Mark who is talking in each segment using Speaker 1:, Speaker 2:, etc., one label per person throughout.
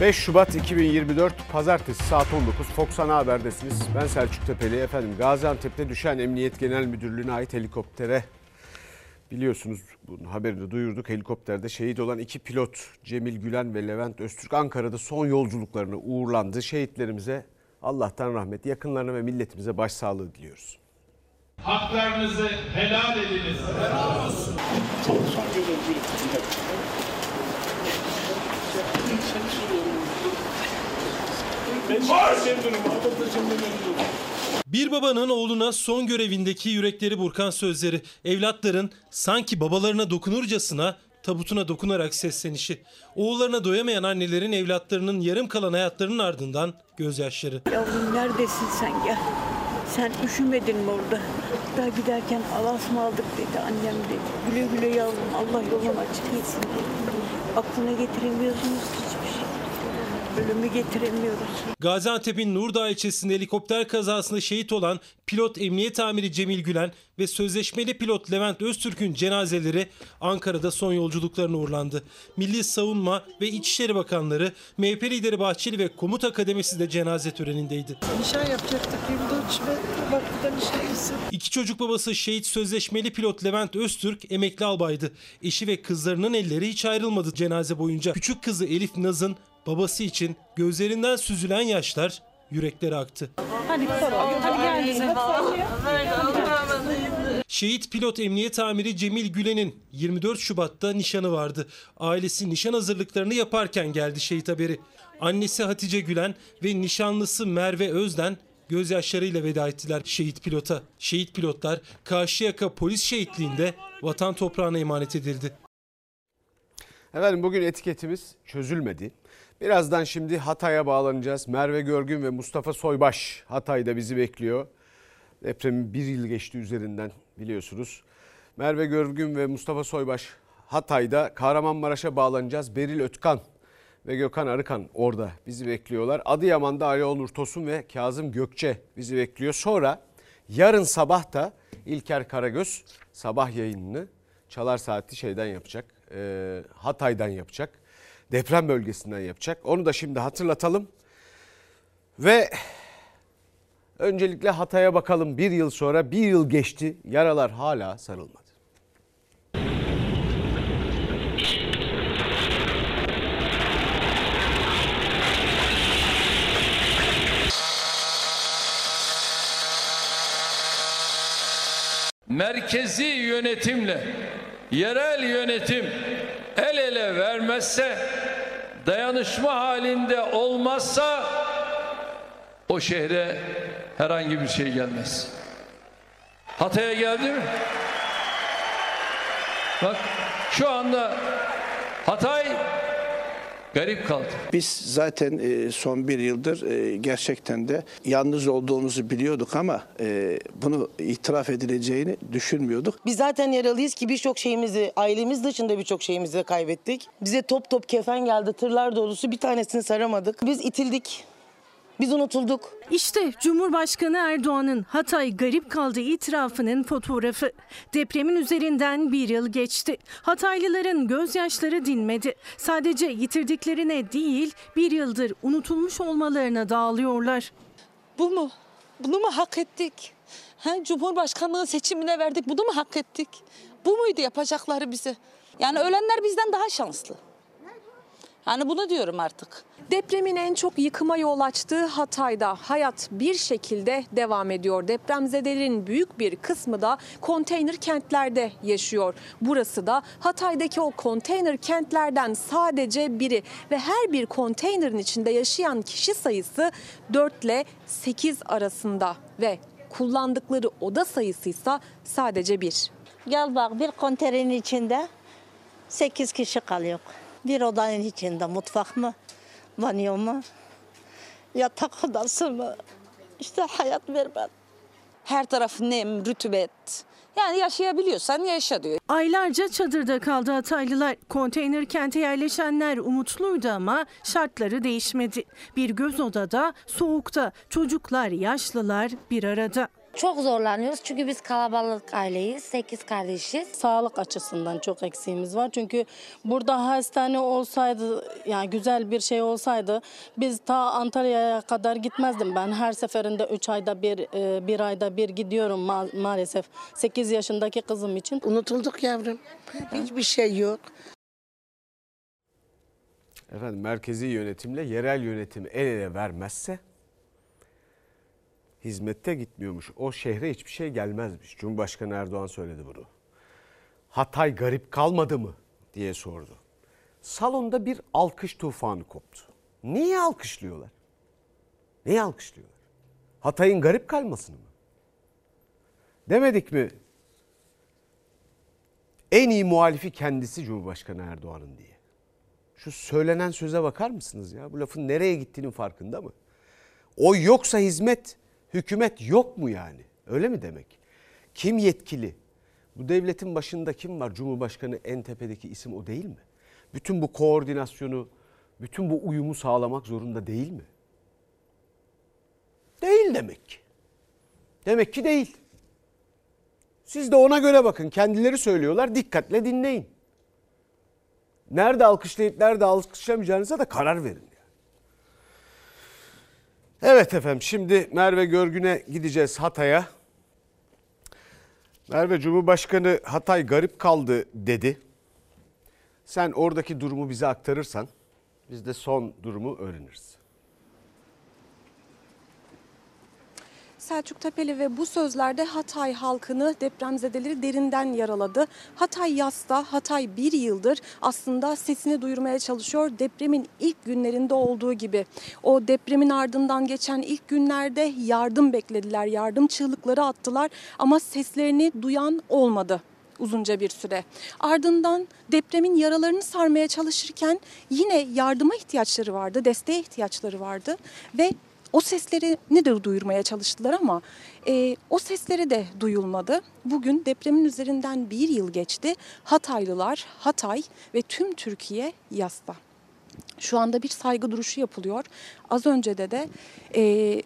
Speaker 1: 5 Şubat 2024 Pazartesi saat 19 Fox Ana Haber'desiniz. Ben Selçuk Tepeli efendim. Gaziantep'te düşen Emniyet Genel Müdürlüğü'ne ait helikoptere biliyorsunuz bunun haberini duyurduk. Helikopterde şehit olan iki pilot Cemil Gülen ve Levent Öztürk Ankara'da son yolculuklarını uğurlandı. Şehitlerimize Allah'tan rahmet, yakınlarına ve milletimize başsağlığı diliyoruz.
Speaker 2: Haklarınızı helal ediniz. Helal olsun.
Speaker 3: Bir babanın oğluna son görevindeki yürekleri burkan sözleri, evlatların sanki babalarına dokunurcasına tabutuna dokunarak seslenişi, oğullarına doyamayan annelerin evlatlarının yarım kalan hayatlarının ardından gözyaşları.
Speaker 4: Yavrum neredesin sen gel. Sen üşümedin mi orada? Daha giderken alas mı aldık dedi annem dedi. Güle güle yavrum Allah yolunu açık etsin dedi. Aklına getiremiyorsunuz ki. Ölümü getiremiyoruz.
Speaker 3: Gaziantep'in Nurdağ ilçesinde helikopter kazasında şehit olan pilot emniyet amiri Cemil Gülen ve sözleşmeli pilot Levent Öztürk'ün cenazeleri Ankara'da son yolculuklarına uğurlandı. Milli Savunma ve İçişleri Bakanları, MHP lideri Bahçeli ve Komut Akademisi de cenaze törenindeydi.
Speaker 5: Nişan yapacaktık Yıldoç ve vaktiden nişanlısı.
Speaker 3: İki çocuk babası şehit sözleşmeli pilot Levent Öztürk emekli albaydı. Eşi ve kızlarının elleri hiç ayrılmadı cenaze boyunca. Küçük kızı Elif Naz'ın babası için gözlerinden süzülen yaşlar yürekleri aktı.
Speaker 5: Hadi hadi gel.
Speaker 3: Şehit pilot emniyet amiri Cemil Gülen'in 24 Şubat'ta nişanı vardı. Ailesi nişan hazırlıklarını yaparken geldi şehit haberi. Annesi Hatice Gülen ve nişanlısı Merve Özden gözyaşlarıyla veda ettiler şehit pilota. Şehit pilotlar Karşıyaka polis şehitliğinde vatan toprağına emanet edildi.
Speaker 1: Efendim bugün etiketimiz çözülmedi. Birazdan şimdi Hatay'a bağlanacağız. Merve Görgün ve Mustafa Soybaş Hatay'da bizi bekliyor. Depremin bir yıl geçti üzerinden biliyorsunuz. Merve Görgün ve Mustafa Soybaş Hatay'da Kahramanmaraş'a bağlanacağız. Beril Ötkan ve Gökhan Arıkan orada bizi bekliyorlar. Adıyaman'da Ali Onur Tosun ve Kazım Gökçe bizi bekliyor. Sonra yarın sabah da İlker Karagöz sabah yayınını Çalar Saati şeyden yapacak. E, Hatay'dan yapacak. Deprem bölgesinden yapacak. Onu da şimdi hatırlatalım. Ve öncelikle Hatay'a bakalım. Bir yıl sonra bir yıl geçti. Yaralar hala sarılmadı.
Speaker 6: merkezi yönetimle yerel yönetim el ele vermezse dayanışma halinde olmazsa o şehre herhangi bir şey gelmez. Hatay'a geldi mi? Bak şu anda Hatay garip kaldı.
Speaker 7: Biz zaten e, son bir yıldır e, gerçekten de yalnız olduğumuzu biliyorduk ama e, bunu itiraf edileceğini düşünmüyorduk.
Speaker 8: Biz zaten yaralıyız ki birçok şeyimizi, ailemiz dışında birçok şeyimizi kaybettik. Bize top top kefen geldi, tırlar dolusu bir tanesini saramadık. Biz itildik, biz unutulduk.
Speaker 9: İşte Cumhurbaşkanı Erdoğan'ın Hatay garip kaldığı itirafının fotoğrafı. Depremin üzerinden bir yıl geçti. Hataylıların gözyaşları dinmedi. Sadece yitirdiklerine değil bir yıldır unutulmuş olmalarına dağılıyorlar.
Speaker 10: Bu mu? Bunu mu hak ettik? Ha, Cumhurbaşkanlığı seçimine verdik. Bunu mu hak ettik? Bu muydu yapacakları bize? Yani ölenler bizden daha şanslı. Yani bunu diyorum artık.
Speaker 11: Depremin en çok yıkıma yol açtığı Hatay'da hayat bir şekilde devam ediyor. Depremzedelerin büyük bir kısmı da konteyner kentlerde yaşıyor. Burası da Hatay'daki o konteyner kentlerden sadece biri ve her bir konteynerin içinde yaşayan kişi sayısı 4 ile 8 arasında ve kullandıkları oda sayısı ise sadece bir.
Speaker 12: Gel bak bir konteynerin içinde 8 kişi kalıyor. Bir odanın içinde mutfak mı, banyo mu, yatak odası mı? İşte hayat berbat.
Speaker 10: Her tarafı nem, rütubet. Yani yaşayabiliyorsan yaşa diyor.
Speaker 9: Aylarca çadırda kaldı Hataylılar. Konteyner kente yerleşenler umutluydu ama şartları değişmedi. Bir göz odada, soğukta, çocuklar, yaşlılar bir arada.
Speaker 13: Çok zorlanıyoruz çünkü biz kalabalık aileyiz. 8 kardeşiz.
Speaker 14: Sağlık açısından çok eksiğimiz var. Çünkü burada hastane olsaydı yani güzel bir şey olsaydı biz ta Antalya'ya kadar gitmezdim. Ben her seferinde 3 ayda bir, e, bir ayda bir gidiyorum ma- maalesef. 8 yaşındaki kızım için.
Speaker 5: Unutulduk yavrum. Hiçbir şey yok.
Speaker 1: Efendim merkezi yönetimle yerel yönetim el ele vermezse hizmette gitmiyormuş. O şehre hiçbir şey gelmezmiş. Cumhurbaşkanı Erdoğan söyledi bunu. Hatay garip kalmadı mı diye sordu. Salonda bir alkış tufanı koptu. Niye alkışlıyorlar? Niye alkışlıyorlar? Hatay'ın garip kalmasını mı? Demedik mi? En iyi muhalifi kendisi Cumhurbaşkanı Erdoğan'ın diye. Şu söylenen söze bakar mısınız ya? Bu lafın nereye gittiğinin farkında mı? O yoksa hizmet, hükümet yok mu yani? Öyle mi demek? Kim yetkili? Bu devletin başında kim var? Cumhurbaşkanı en tepedeki isim o değil mi? Bütün bu koordinasyonu, bütün bu uyumu sağlamak zorunda değil mi? Değil demek ki. Demek ki değil. Siz de ona göre bakın. Kendileri söylüyorlar. Dikkatle dinleyin. Nerede alkışlayıp nerede alkışlamayacağınıza da karar verin. Evet efendim şimdi Merve Görgün'e gideceğiz Hatay'a. Merve Cumhurbaşkanı Hatay garip kaldı dedi. Sen oradaki durumu bize aktarırsan biz de son durumu öğreniriz.
Speaker 11: Selçuk Tepeli ve bu sözlerde Hatay halkını depremzedeleri derinden yaraladı. Hatay yasta, Hatay bir yıldır aslında sesini duyurmaya çalışıyor depremin ilk günlerinde olduğu gibi. O depremin ardından geçen ilk günlerde yardım beklediler, yardım çığlıkları attılar ama seslerini duyan olmadı uzunca bir süre. Ardından depremin yaralarını sarmaya çalışırken yine yardıma ihtiyaçları vardı, desteğe ihtiyaçları vardı ve o seslerini de duyurmaya çalıştılar ama e, o sesleri de duyulmadı. Bugün depremin üzerinden bir yıl geçti. Hataylılar, Hatay ve tüm Türkiye yasta. Şu anda bir saygı duruşu yapılıyor. Az önce de de e,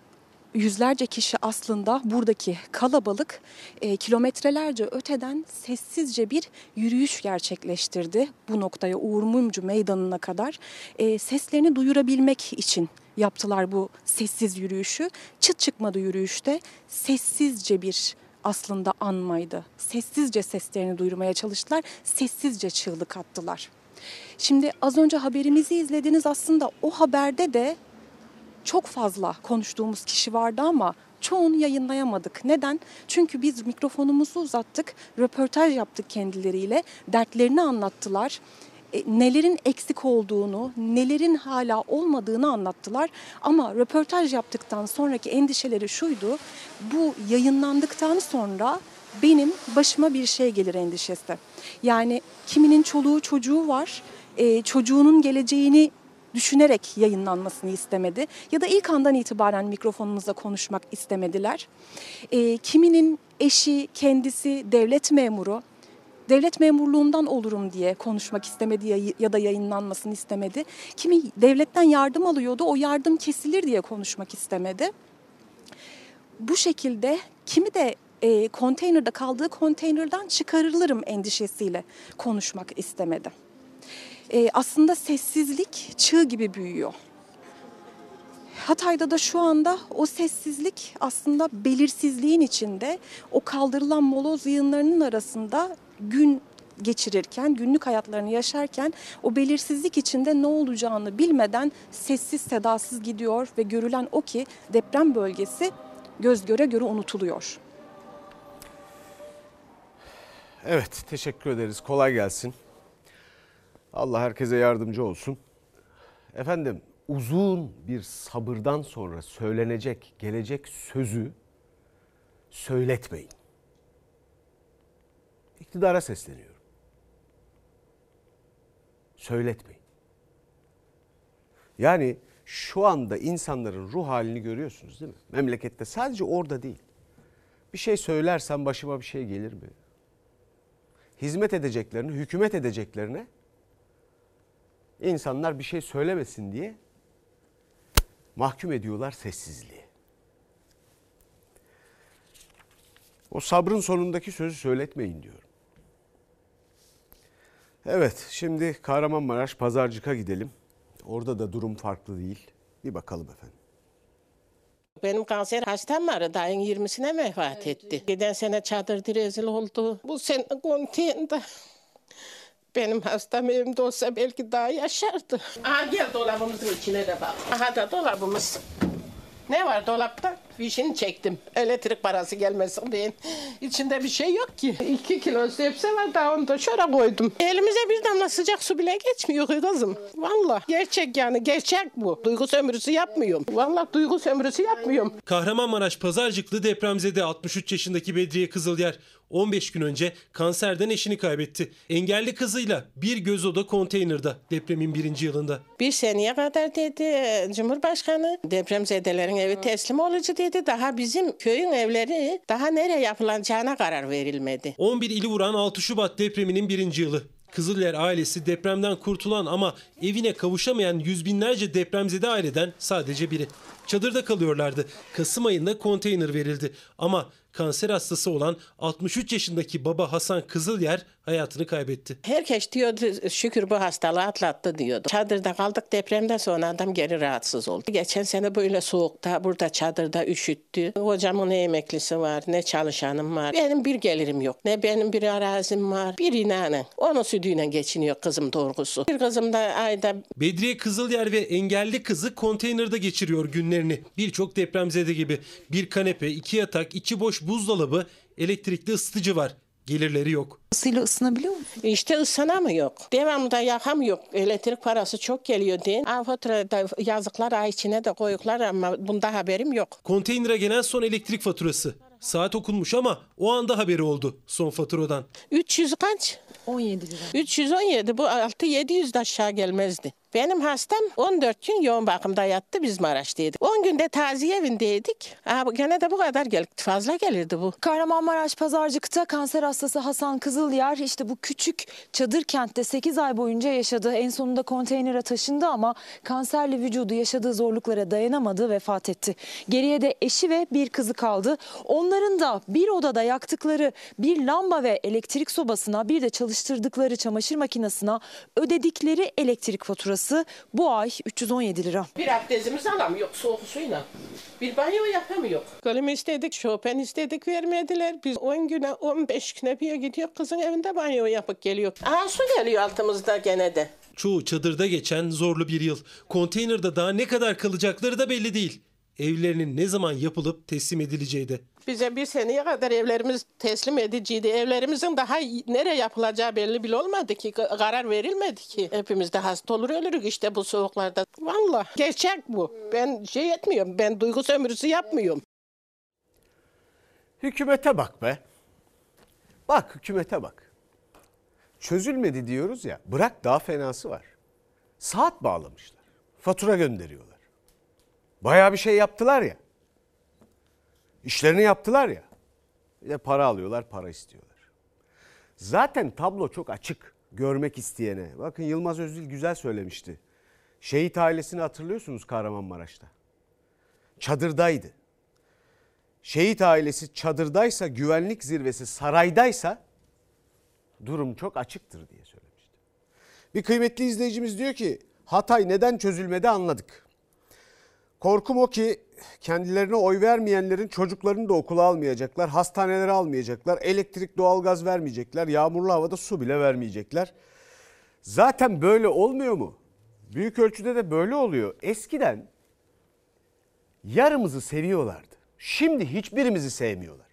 Speaker 11: yüzlerce kişi aslında buradaki kalabalık e, kilometrelerce öteden sessizce bir yürüyüş gerçekleştirdi. Bu noktaya Uğur Mumcu Meydanı'na kadar e, seslerini duyurabilmek için yaptılar bu sessiz yürüyüşü. Çıt çıkmadı yürüyüşte sessizce bir aslında anmaydı. Sessizce seslerini duyurmaya çalıştılar. Sessizce çığlık attılar. Şimdi az önce haberimizi izlediniz aslında o haberde de çok fazla konuştuğumuz kişi vardı ama çoğunu yayınlayamadık. Neden? Çünkü biz mikrofonumuzu uzattık, röportaj yaptık kendileriyle, dertlerini anlattılar. E, nelerin eksik olduğunu, nelerin hala olmadığını anlattılar. Ama röportaj yaptıktan sonraki endişeleri şuydu. Bu yayınlandıktan sonra benim başıma bir şey gelir endişesi. Yani kiminin çoluğu çocuğu var, e, çocuğunun geleceğini düşünerek yayınlanmasını istemedi ya da ilk andan itibaren mikrofonumuzda konuşmak istemediler. E, kiminin eşi, kendisi devlet memuru, devlet memurluğundan olurum diye konuşmak istemedi ya da yayınlanmasını istemedi. Kimi devletten yardım alıyordu, o yardım kesilir diye konuşmak istemedi. Bu şekilde kimi de e, konteynerde kaldığı konteynerden çıkarılırım endişesiyle konuşmak istemedi e, aslında sessizlik çığ gibi büyüyor. Hatay'da da şu anda o sessizlik aslında belirsizliğin içinde o kaldırılan moloz yığınlarının arasında gün geçirirken, günlük hayatlarını yaşarken o belirsizlik içinde ne olacağını bilmeden sessiz sedasız gidiyor ve görülen o ki deprem bölgesi göz göre göre unutuluyor.
Speaker 1: Evet teşekkür ederiz. Kolay gelsin. Allah herkese yardımcı olsun. Efendim uzun bir sabırdan sonra söylenecek, gelecek sözü söyletmeyin. İktidara sesleniyorum. Söyletmeyin. Yani şu anda insanların ruh halini görüyorsunuz değil mi? Memlekette sadece orada değil. Bir şey söylersen başıma bir şey gelir mi? Hizmet edeceklerine, hükümet edeceklerine insanlar bir şey söylemesin diye mahkum ediyorlar sessizliği. O sabrın sonundaki sözü söyletmeyin diyorum. Evet şimdi Kahramanmaraş Pazarcık'a gidelim. Orada da durum farklı değil. Bir bakalım efendim.
Speaker 15: Benim kanser hastam vardı. Dayın 20'sine vefat etti. Geçen sene çadırda rezil oldu. Bu sene konteyinde. Benim hastam evimde olsa belki daha yaşardı. Aha gel dolabımızın içine de bak. Aha da dolabımız. Ne var dolapta? Fişini çektim. Elektrik parası gelmesin diye. İçinde bir şey yok ki. İki kilo sebze var da onu da şöyle koydum. Elimize bir damla sıcak su bile geçmiyor kızım. Valla gerçek yani gerçek bu. Duygu sömürüsü yapmıyorum. Valla duygu sömürüsü yapmıyorum.
Speaker 3: Kahramanmaraş Pazarcıklı depremzede 63 yaşındaki Bedriye Kızılyer 15 gün önce kanserden eşini kaybetti. Engelli kızıyla bir göz oda konteynerda depremin birinci yılında.
Speaker 15: Bir seneye kadar dedi Cumhurbaşkanı depremzedelerin evi teslim olucu dedi. Daha bizim köyün evleri daha nereye yapılacağına karar verilmedi.
Speaker 3: 11 ili vuran 6 Şubat depreminin birinci yılı. Kızılyer ailesi depremden kurtulan ama evine kavuşamayan yüz binlerce depremzede aileden sadece biri. Çadırda kalıyorlardı. Kasım ayında konteyner verildi. Ama kanser hastası olan 63 yaşındaki baba Hasan Kızılyer hayatını kaybetti.
Speaker 15: Herkes diyordu şükür bu hastalığı atlattı diyordu. Çadırda kaldık depremden sonra adam geri rahatsız oldu. Geçen sene böyle soğukta burada çadırda üşüttü. Hocamın ne emeklisi var ne çalışanım var. Benim bir gelirim yok. Ne benim bir arazim var. Bir inanın. Onun sütüyle geçiniyor kızım doğrusu. Bir kızım da ayda
Speaker 3: Bedriye Kızılyer ve engelli kızı konteynerde geçiriyor günlerini. Birçok depremzede gibi. Bir kanepe, iki yatak, içi boş buzdolabı, elektrikli ısıtıcı var. Gelirleri yok.
Speaker 11: Isıyla ısınabiliyor mu?
Speaker 15: İşte ısınamıyor. Devamlı yakamıyor. Elektrik parası çok geliyor diye. Faturada yazıklar ay içine de koyuklar ama bunda haberim yok.
Speaker 3: Konteynere gelen son elektrik faturası. Saat okunmuş ama o anda haberi oldu son faturadan.
Speaker 15: 300 kaç?
Speaker 11: 17 lira.
Speaker 15: 317 bu 6 700 de aşağı gelmezdi. Benim hastam 14 gün yoğun bakımda yattı biz Maraş'taydık. 10 günde taziye evindeydik. Aa, gene de bu kadar gel fazla gelirdi bu.
Speaker 11: Kahramanmaraş Pazarcık'ta kanser hastası Hasan Kızılyer işte bu küçük çadır kentte 8 ay boyunca yaşadı. En sonunda konteynere taşındı ama kanserli vücudu yaşadığı zorluklara dayanamadı vefat etti. Geriye de eşi ve bir kızı kaldı. Onların da bir odada yaktıkları bir lamba ve elektrik sobasına bir de çalıştırdıkları çamaşır makinesine ödedikleri elektrik faturası bu ay 317 lira.
Speaker 15: Bir abdestimiz alamıyor soğuk suyla. Bir banyo yapamıyor. Kalemi istedik, Chopin istedik vermediler. Biz 10 güne 15 güne bir gidiyor kızın evinde banyo yapıp geliyor. Aa su geliyor altımızda gene de.
Speaker 3: Çoğu çadırda geçen zorlu bir yıl. Konteynerde daha ne kadar kalacakları da belli değil. Evlerinin ne zaman yapılıp teslim edileceği de.
Speaker 15: Bize bir seneye kadar evlerimiz teslim ediciydi. Evlerimizin daha nereye yapılacağı belli bile olmadı ki. Ka- Karar verilmedi ki. Hepimiz de hasta olur ölürük işte bu soğuklarda. Vallahi gerçek bu. Ben şey etmiyorum. Ben duygu sömürüsü yapmıyorum.
Speaker 1: Hükümete bak be. Bak hükümete bak. Çözülmedi diyoruz ya. Bırak daha fenası var. Saat bağlamışlar. Fatura gönderiyorlar. Bayağı bir şey yaptılar ya. İşlerini yaptılar ya. Bir de para alıyorlar, para istiyorlar. Zaten tablo çok açık görmek isteyene. Bakın Yılmaz Özdil güzel söylemişti. Şehit ailesini hatırlıyorsunuz Kahramanmaraş'ta. Çadırdaydı. Şehit ailesi çadırdaysa, güvenlik zirvesi saraydaysa durum çok açıktır diye söylemişti. Bir kıymetli izleyicimiz diyor ki Hatay neden çözülmedi anladık. Korkum o ki kendilerine oy vermeyenlerin çocuklarını da okula almayacaklar, hastanelere almayacaklar, elektrik, doğalgaz vermeyecekler, yağmurlu havada su bile vermeyecekler. Zaten böyle olmuyor mu? Büyük ölçüde de böyle oluyor. Eskiden yarımızı seviyorlardı. Şimdi hiçbirimizi sevmiyorlar.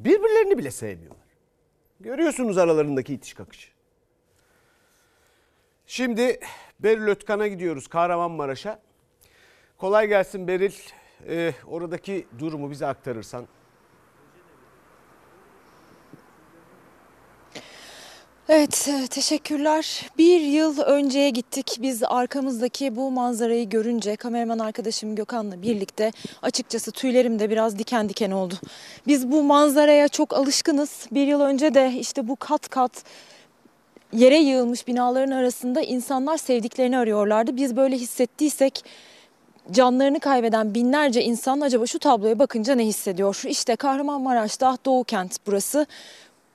Speaker 1: Birbirlerini bile sevmiyorlar. Görüyorsunuz aralarındaki itiş kakışı. Şimdi Beril Ötkan'a gidiyoruz Kahramanmaraş'a. Kolay gelsin Beril. Ee, oradaki durumu bize aktarırsan.
Speaker 11: Evet, e, teşekkürler. Bir yıl önceye gittik. Biz arkamızdaki bu manzarayı görünce kameraman arkadaşım Gökhan'la birlikte açıkçası tüylerim de biraz diken diken oldu. Biz bu manzaraya çok alışkınız. Bir yıl önce de işte bu kat kat yere yığılmış binaların arasında insanlar sevdiklerini arıyorlardı. Biz böyle hissettiysek canlarını kaybeden binlerce insan acaba şu tabloya bakınca ne hissediyor? İşte Kahramanmaraş'ta Doğu Kent burası.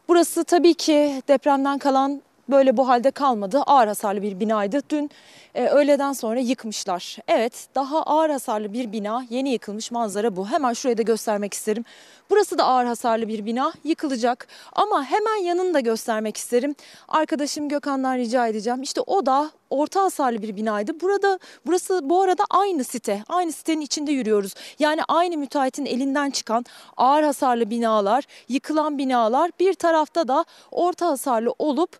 Speaker 11: Burası tabii ki depremden kalan böyle bu halde kalmadı. Ağır hasarlı bir binaydı. Dün e, öğleden sonra yıkmışlar. Evet daha ağır hasarlı bir bina yeni yıkılmış manzara bu. Hemen şuraya da göstermek isterim. Burası da ağır hasarlı bir bina yıkılacak ama hemen yanını da göstermek isterim. Arkadaşım Gökhan'dan rica edeceğim. İşte o da orta hasarlı bir binaydı. Burada burası bu arada aynı site. Aynı sitenin içinde yürüyoruz. Yani aynı müteahhitin elinden çıkan ağır hasarlı binalar, yıkılan binalar bir tarafta da orta hasarlı olup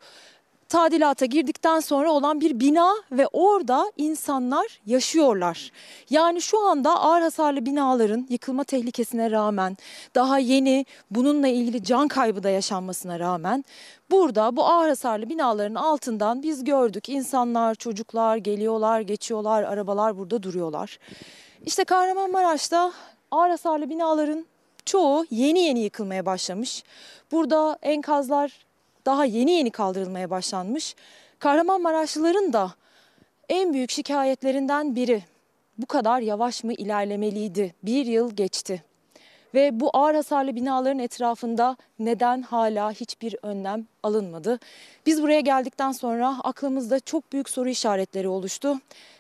Speaker 11: tadilata girdikten sonra olan bir bina ve orada insanlar yaşıyorlar. Yani şu anda ağır hasarlı binaların yıkılma tehlikesine rağmen daha yeni bununla ilgili can kaybı da yaşanmasına rağmen burada bu ağır hasarlı binaların altından biz gördük insanlar, çocuklar geliyorlar, geçiyorlar, arabalar burada duruyorlar. İşte Kahramanmaraş'ta ağır hasarlı binaların çoğu yeni yeni yıkılmaya başlamış. Burada enkazlar daha yeni yeni kaldırılmaya başlanmış. Kahramanmaraşlıların da en büyük şikayetlerinden biri bu kadar yavaş mı ilerlemeliydi? Bir yıl geçti. Ve bu ağır hasarlı binaların etrafında neden hala hiçbir önlem alınmadı? Biz buraya geldikten sonra aklımızda çok büyük soru işaretleri oluştu.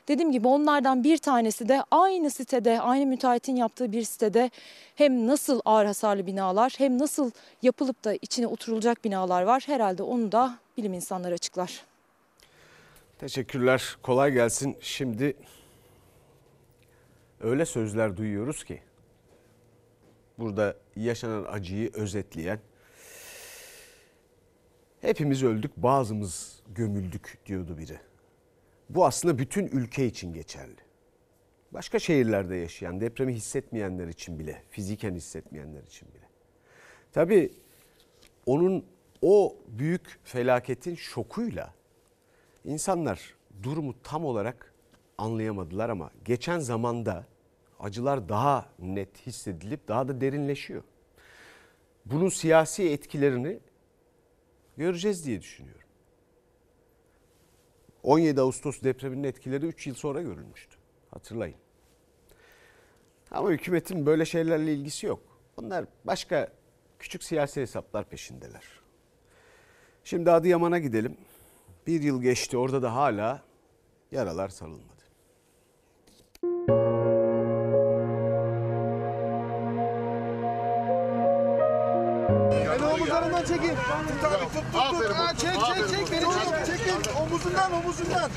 Speaker 11: Dediğim gibi onlardan bir tanesi de aynı sitede, aynı müteahhitin yaptığı bir sitede hem nasıl ağır hasarlı binalar hem nasıl yapılıp da içine oturulacak binalar var. Herhalde onu da bilim insanları açıklar.
Speaker 1: Teşekkürler. Kolay gelsin. Şimdi öyle sözler duyuyoruz ki burada yaşanan acıyı özetleyen hepimiz öldük bazımız gömüldük diyordu biri. Bu aslında bütün ülke için geçerli. Başka şehirlerde yaşayan, depremi hissetmeyenler için bile, fiziken hissetmeyenler için bile. Tabii onun o büyük felaketin şokuyla insanlar durumu tam olarak anlayamadılar ama geçen zamanda acılar daha net hissedilip daha da derinleşiyor. Bunun siyasi etkilerini göreceğiz diye düşünüyorum. 17 Ağustos depreminin etkileri 3 yıl sonra görülmüştü. Hatırlayın. Ama hükümetin böyle şeylerle ilgisi yok. Onlar başka küçük siyasi hesaplar peşindeler. Şimdi Adıyaman'a gidelim. Bir yıl geçti orada da hala yaralar sarılmadı.
Speaker 16: Omuzlarından çekin. Tut abi tut tut tut. Ha, çek çek çek beni çek. Çekin omuzundan omuzundan.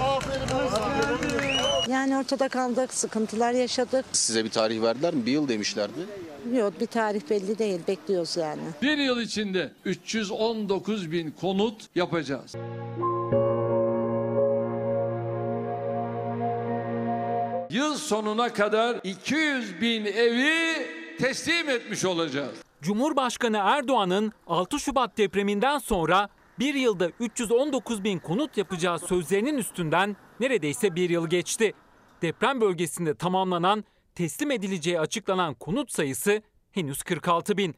Speaker 16: Aferin aferin.
Speaker 10: Yani ortada kaldık, sıkıntılar yaşadık.
Speaker 17: Size bir tarih verdiler mi? Bir yıl demişlerdi.
Speaker 10: Yok bir tarih belli değil, bekliyoruz yani.
Speaker 18: Bir yıl içinde 319 bin konut yapacağız. Yıl sonuna kadar 200 bin evi teslim etmiş olacağız.
Speaker 19: Cumhurbaşkanı Erdoğan'ın 6 Şubat depreminden sonra bir yılda 319 bin konut yapacağı sözlerinin üstünden neredeyse bir yıl geçti. Deprem bölgesinde tamamlanan, teslim edileceği açıklanan konut sayısı henüz 46 bin.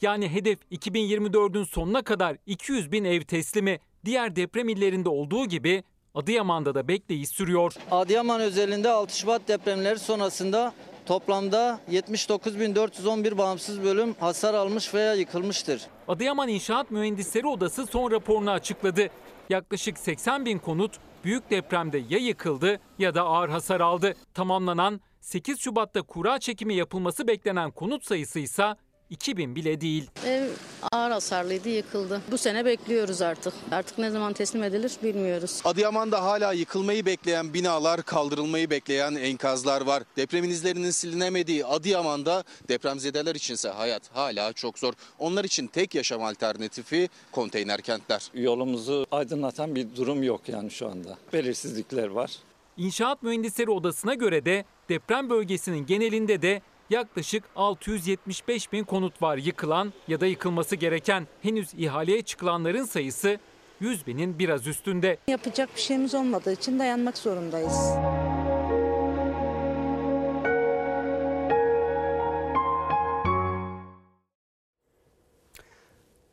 Speaker 19: Yani hedef 2024'ün sonuna kadar 200 bin ev teslimi. Diğer deprem illerinde olduğu gibi Adıyaman'da da bekleyiş sürüyor.
Speaker 20: Adıyaman özelinde 6 Şubat depremleri sonrasında toplamda 79.411 bağımsız bölüm hasar almış veya yıkılmıştır.
Speaker 19: Adıyaman İnşaat Mühendisleri Odası son raporunu açıkladı. Yaklaşık 80 bin konut büyük depremde ya yıkıldı ya da ağır hasar aldı. Tamamlanan 8 Şubat'ta kura çekimi yapılması beklenen konut sayısı ise 2000 bile değil.
Speaker 14: Ev ağır hasarlıydı yıkıldı. Bu sene bekliyoruz artık. Artık ne zaman teslim edilir bilmiyoruz.
Speaker 17: Adıyaman'da hala yıkılmayı bekleyen binalar, kaldırılmayı bekleyen enkazlar var. Depremin izlerinin silinemediği Adıyaman'da depremzedeler içinse hayat hala çok zor. Onlar için tek yaşam alternatifi konteyner kentler.
Speaker 21: Yolumuzu aydınlatan bir durum yok yani şu anda. Belirsizlikler var.
Speaker 19: İnşaat Mühendisleri Odası'na göre de deprem bölgesinin genelinde de yaklaşık 675 bin konut var yıkılan ya da yıkılması gereken. Henüz ihaleye çıkılanların sayısı 100 binin biraz üstünde.
Speaker 10: Yapacak bir şeyimiz olmadığı için dayanmak zorundayız.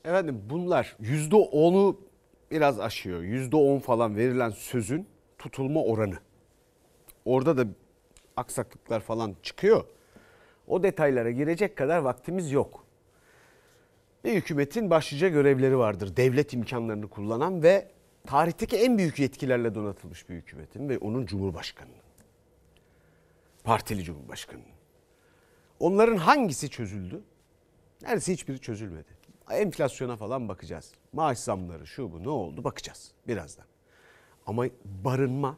Speaker 1: Efendim bunlar yüzde onu biraz aşıyor. Yüzde on falan verilen sözün tutulma oranı. orada da aksaklıklar falan çıkıyor. O detaylara girecek kadar vaktimiz yok. Bir hükümetin başlıca görevleri vardır. Devlet imkanlarını kullanan ve tarihteki en büyük yetkilerle donatılmış bir hükümetin ve onun cumhurbaşkanının. Partili cumhurbaşkanının. Onların hangisi çözüldü? Neredeyse hiçbiri çözülmedi. Enflasyona falan bakacağız. Maaş zamları şu bu ne oldu bakacağız birazdan. Ama barınma,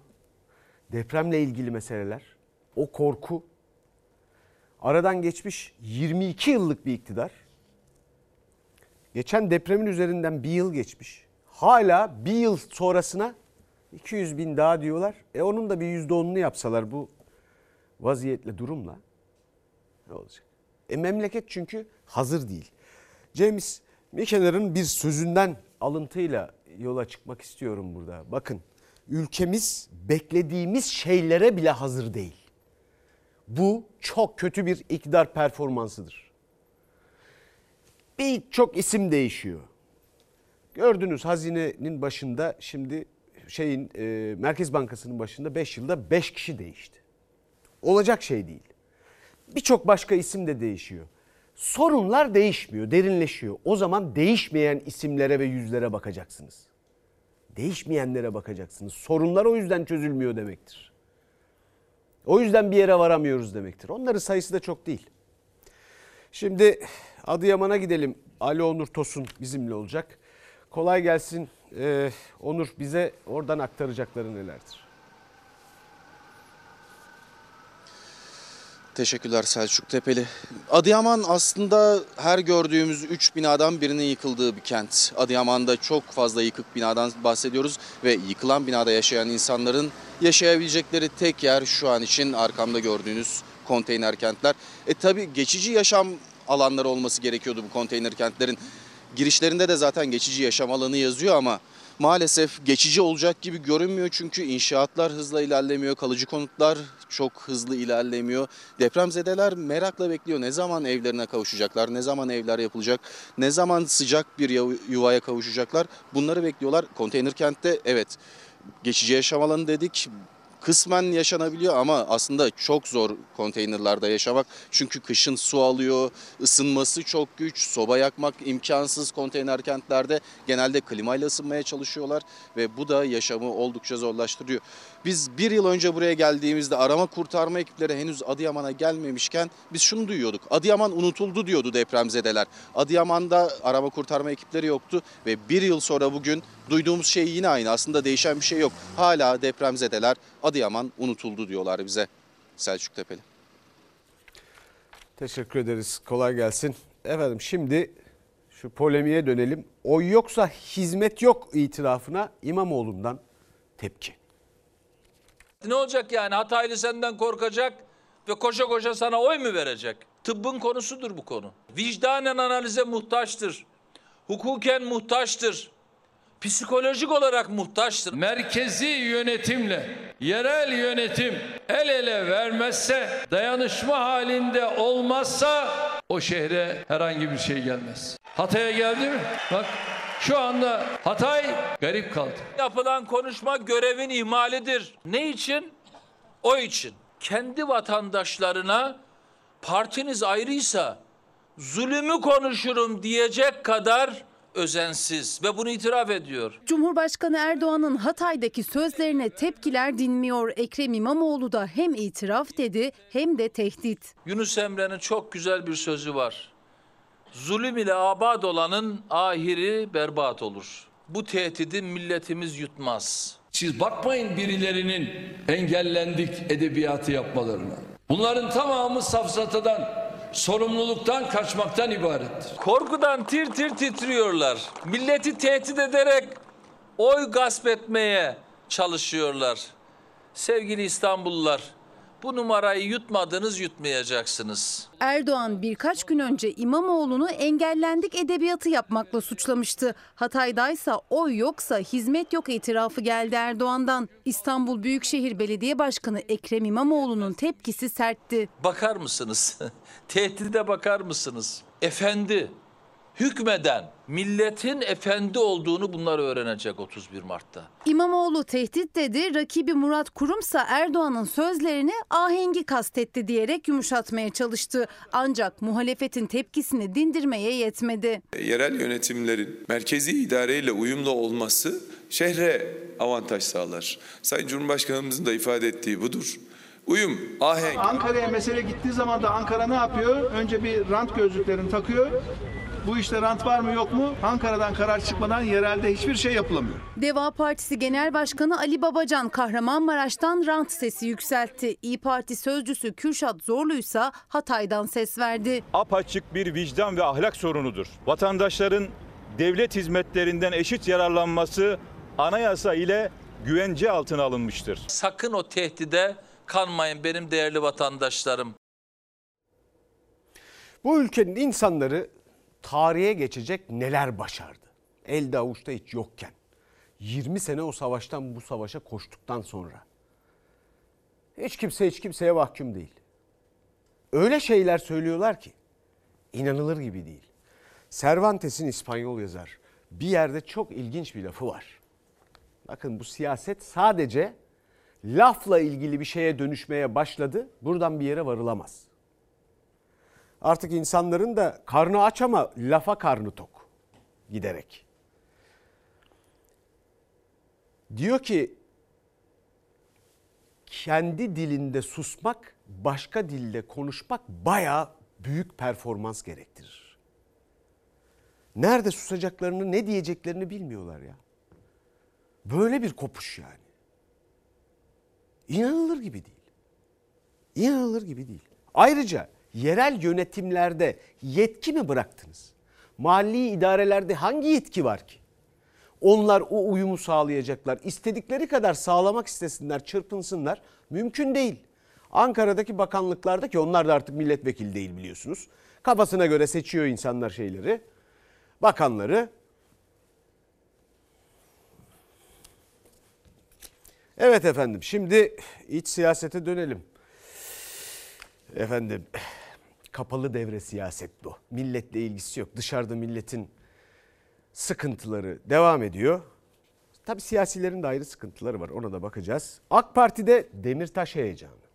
Speaker 1: depremle ilgili meseleler, o korku aradan geçmiş 22 yıllık bir iktidar. Geçen depremin üzerinden bir yıl geçmiş. Hala bir yıl sonrasına 200 bin daha diyorlar. E onun da bir yüzde onunu yapsalar bu vaziyetle durumla ne olacak? E memleket çünkü hazır değil. James Michener'ın bir sözünden alıntıyla yola çıkmak istiyorum burada. Bakın ülkemiz beklediğimiz şeylere bile hazır değil. Bu çok kötü bir iktidar performansıdır. Birçok isim değişiyor. Gördünüz hazinenin başında şimdi şeyin e, Merkez Bankası'nın başında 5 yılda 5 kişi değişti. Olacak şey değil. Birçok başka isim de değişiyor. Sorunlar değişmiyor, derinleşiyor. O zaman değişmeyen isimlere ve yüzlere bakacaksınız. Değişmeyenlere bakacaksınız. Sorunlar o yüzden çözülmüyor demektir. O yüzden bir yere varamıyoruz demektir. Onların sayısı da çok değil. Şimdi Adıyaman'a gidelim. Ali Onur Tosun bizimle olacak. Kolay gelsin. Ee, Onur bize oradan aktaracakları nelerdir?
Speaker 17: Teşekkürler Selçuk Tepeli. Adıyaman aslında her gördüğümüz 3 binadan birinin yıkıldığı bir kent. Adıyaman'da çok fazla yıkık binadan bahsediyoruz ve yıkılan binada yaşayan insanların yaşayabilecekleri tek yer şu an için arkamda gördüğünüz konteyner kentler. E tabi geçici yaşam alanları olması gerekiyordu bu konteyner kentlerin. Girişlerinde de zaten geçici yaşam alanı yazıyor ama maalesef geçici olacak gibi görünmüyor çünkü inşaatlar hızla ilerlemiyor, kalıcı konutlar çok hızlı ilerlemiyor. Depremzedeler merakla bekliyor ne zaman evlerine kavuşacaklar, ne zaman evler yapılacak, ne zaman sıcak bir yuvaya kavuşacaklar. Bunları bekliyorlar. Konteyner kentte evet geçici yaşam alanı dedik kısmen yaşanabiliyor ama aslında çok zor konteynerlarda yaşamak. Çünkü kışın su alıyor, ısınması çok güç, soba yakmak imkansız konteyner kentlerde. Genelde klimayla ısınmaya çalışıyorlar ve bu da yaşamı oldukça zorlaştırıyor. Biz bir yıl önce buraya geldiğimizde arama kurtarma ekipleri henüz Adıyaman'a gelmemişken biz şunu duyuyorduk. Adıyaman unutuldu diyordu depremzedeler. Adıyaman'da arama kurtarma ekipleri yoktu ve bir yıl sonra bugün duyduğumuz şey yine aynı. Aslında değişen bir şey yok. Hala depremzedeler Adıyaman unutuldu diyorlar bize. Selçuk Tepeli.
Speaker 1: Teşekkür ederiz. Kolay gelsin. Efendim şimdi şu polemiğe dönelim. Oy yoksa hizmet yok itirafına İmamoğlu'ndan tepki.
Speaker 6: Ne olacak yani Hataylı senden korkacak ve koşa koşa sana oy mu verecek? Tıbbın konusudur bu konu. Vicdanen analize muhtaçtır. Hukuken muhtaçtır. Psikolojik olarak muhtaçtır. Merkezi yönetimle yerel yönetim el ele vermezse, dayanışma halinde olmazsa o şehre herhangi bir şey gelmez. Hatay'a geldi mi? Bak şu anda Hatay garip kaldı. Yapılan konuşma görevin ihmalidir. Ne için? O için. Kendi vatandaşlarına partiniz ayrıysa zulümü konuşurum diyecek kadar özensiz ve bunu itiraf ediyor.
Speaker 22: Cumhurbaşkanı Erdoğan'ın Hatay'daki sözlerine tepkiler dinmiyor. Ekrem İmamoğlu da hem itiraf dedi hem de tehdit.
Speaker 6: Yunus Emre'nin çok güzel bir sözü var. Zulüm ile abad olanın ahiri berbat olur. Bu tehdidi milletimiz yutmaz. Siz bakmayın birilerinin engellendik edebiyatı yapmalarına. Bunların tamamı safsatadan, sorumluluktan kaçmaktan ibarettir. Korkudan tir tir titriyorlar. Milleti tehdit ederek oy gasp etmeye çalışıyorlar. Sevgili İstanbullular, bu numarayı yutmadınız yutmayacaksınız.
Speaker 22: Erdoğan birkaç gün önce İmamoğlu'nu engellendik edebiyatı yapmakla suçlamıştı. Hatay'daysa oy yoksa hizmet yok itirafı geldi Erdoğan'dan. İstanbul Büyükşehir Belediye Başkanı Ekrem İmamoğlu'nun tepkisi sertti.
Speaker 6: Bakar mısınız? Tehdide bakar mısınız? Efendi, hükmeden milletin efendi olduğunu bunlar öğrenecek 31 Mart'ta.
Speaker 22: İmamoğlu tehdit dedi, rakibi Murat Kurumsa Erdoğan'ın sözlerini ahengi kastetti diyerek yumuşatmaya çalıştı. Ancak muhalefetin tepkisini dindirmeye yetmedi.
Speaker 23: Yerel yönetimlerin merkezi idareyle uyumlu olması şehre avantaj sağlar. Sayın Cumhurbaşkanımızın da ifade ettiği budur. Uyum, ahenk.
Speaker 24: Ankara'ya mesele gittiği zaman da Ankara ne yapıyor? Önce bir rant gözlüklerini takıyor. Bu işte rant var mı yok mu? Ankara'dan karar çıkmadan yerelde hiçbir şey yapılamıyor.
Speaker 22: Deva Partisi Genel Başkanı Ali Babacan Kahramanmaraş'tan rant sesi yükseltti. İyi Parti sözcüsü Kürşat Zorlu'ysa Hatay'dan ses verdi.
Speaker 25: Apaçık bir vicdan ve ahlak sorunudur. Vatandaşların devlet hizmetlerinden eşit yararlanması anayasa ile güvence altına alınmıştır.
Speaker 6: Sakın o tehdide kanmayın benim değerli vatandaşlarım.
Speaker 1: Bu ülkenin insanları tarihe geçecek neler başardı? Elde avuçta hiç yokken. 20 sene o savaştan bu savaşa koştuktan sonra. Hiç kimse hiç kimseye mahkum değil. Öyle şeyler söylüyorlar ki inanılır gibi değil. Cervantes'in İspanyol yazar bir yerde çok ilginç bir lafı var. Bakın bu siyaset sadece lafla ilgili bir şeye dönüşmeye başladı. Buradan bir yere varılamaz. Artık insanların da karnı aç ama lafa karnı tok giderek. Diyor ki kendi dilinde susmak, başka dilde konuşmak bayağı büyük performans gerektirir. Nerede susacaklarını, ne diyeceklerini bilmiyorlar ya. Böyle bir kopuş yani. İnanılır gibi değil. İnanılır gibi değil. Ayrıca yerel yönetimlerde yetki mi bıraktınız? Mahalli idarelerde hangi yetki var ki? Onlar o uyumu sağlayacaklar. İstedikleri kadar sağlamak istesinler, çırpınsınlar. Mümkün değil. Ankara'daki bakanlıklarda ki onlar da artık milletvekili değil biliyorsunuz. Kafasına göre seçiyor insanlar şeyleri. Bakanları. Evet efendim şimdi iç siyasete dönelim. Efendim kapalı devre siyaset bu. Milletle ilgisi yok. Dışarıda milletin sıkıntıları devam ediyor. Tabii siyasilerin de ayrı sıkıntıları var. Ona da bakacağız. AK Parti'de Demirtaş heyecanı.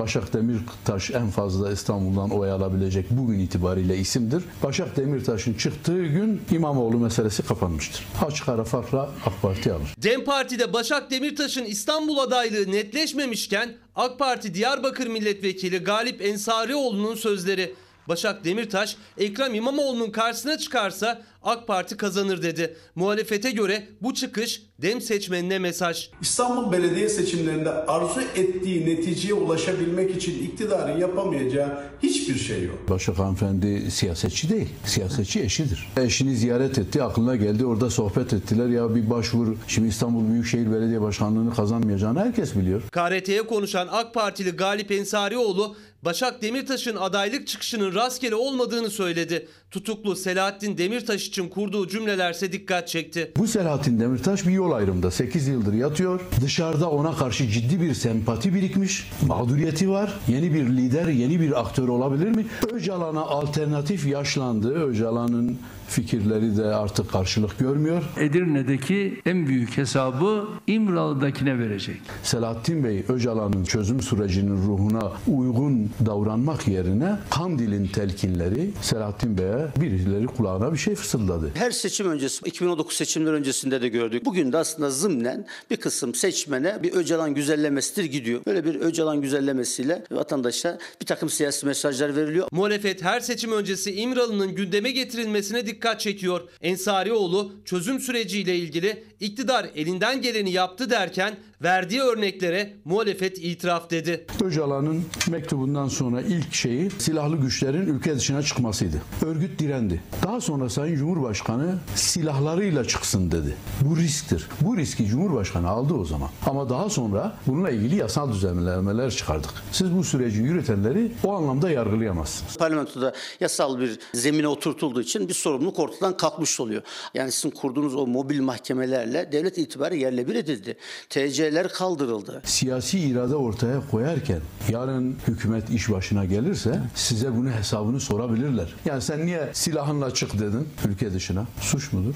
Speaker 26: Başak Demirtaş en fazla İstanbul'dan oy alabilecek bugün itibariyle isimdir. Başak Demirtaş'ın çıktığı gün İmamoğlu meselesi kapanmıştır. Açık ara farkla AK Parti alır.
Speaker 27: DEM Parti'de Başak Demirtaş'ın İstanbul adaylığı netleşmemişken AK Parti Diyarbakır Milletvekili Galip Ensarioğlu'nun sözleri. Başak Demirtaş Ekrem İmamoğlu'nun karşısına çıkarsa AK Parti kazanır dedi. Muhalefete göre bu çıkış DEM seçmenine mesaj.
Speaker 28: İstanbul Belediye seçimlerinde arzu ettiği neticeye ulaşabilmek için iktidarın yapamayacağı hiçbir şey yok.
Speaker 26: Başak hanımefendi siyasetçi değil. Siyasetçi eşidir. Eşini ziyaret etti, aklına geldi. Orada sohbet ettiler. Ya bir başvur. Şimdi İstanbul Büyükşehir Belediye Başkanlığı'nı kazanmayacağını herkes biliyor.
Speaker 27: KRT'ye konuşan AK Partili Galip Ensarioğlu Başak Demirtaş'ın adaylık çıkışının rastgele olmadığını söyledi. Tutuklu Selahattin Demirtaş için kurduğu cümlelerse dikkat çekti.
Speaker 26: Bu Selahattin Demirtaş bir yol ayrımda 8 yıldır yatıyor. Dışarıda ona karşı ciddi bir sempati birikmiş. Mağduriyeti var. Yeni bir lider, yeni bir aktör olabilir mi? Öcalan'a alternatif yaşlandı. Öcalan'ın fikirleri de artık karşılık görmüyor.
Speaker 18: Edirne'deki en büyük hesabı İmralı'dakine verecek.
Speaker 26: Selahattin Bey Öcalan'ın çözüm sürecinin ruhuna uygun davranmak yerine Kandil'in telkinleri Selahattin Bey'e birileri kulağına bir şey fısıldadı.
Speaker 29: Her seçim öncesi 2019 seçimler öncesinde de gördük. Bugün de aslında zımnen bir kısım seçmene bir Öcalan güzellemesidir gidiyor. Böyle bir Öcalan güzellemesiyle vatandaşa bir takım siyasi mesajlar veriliyor.
Speaker 27: Muhalefet her seçim öncesi İmralı'nın gündeme getirilmesine dikkat çekiyor. Ensarioğlu çözüm süreciyle ilgili iktidar elinden geleni yaptı derken verdiği örneklere muhalefet itiraf dedi.
Speaker 26: Öcalan'ın mektubundan sonra ilk şeyi silahlı güçlerin ülke dışına çıkmasıydı. Örgüt direndi. Daha sonra Sayın Cumhurbaşkanı silahlarıyla çıksın dedi. Bu risktir. Bu riski Cumhurbaşkanı aldı o zaman. Ama daha sonra bununla ilgili yasal düzenlemeler çıkardık. Siz bu süreci yürütenleri o anlamda yargılayamazsınız.
Speaker 29: Parlamentoda yasal bir zemine oturtulduğu için bir sorumluluk çoğunluk ortadan kalkmış oluyor. Yani sizin kurduğunuz o mobil mahkemelerle devlet itibarı yerle bir edildi. TC'ler kaldırıldı.
Speaker 26: Siyasi irade ortaya koyarken yarın hükümet iş başına gelirse size bunu hesabını sorabilirler. Yani sen niye silahınla çık dedin ülke dışına? Suç mudur?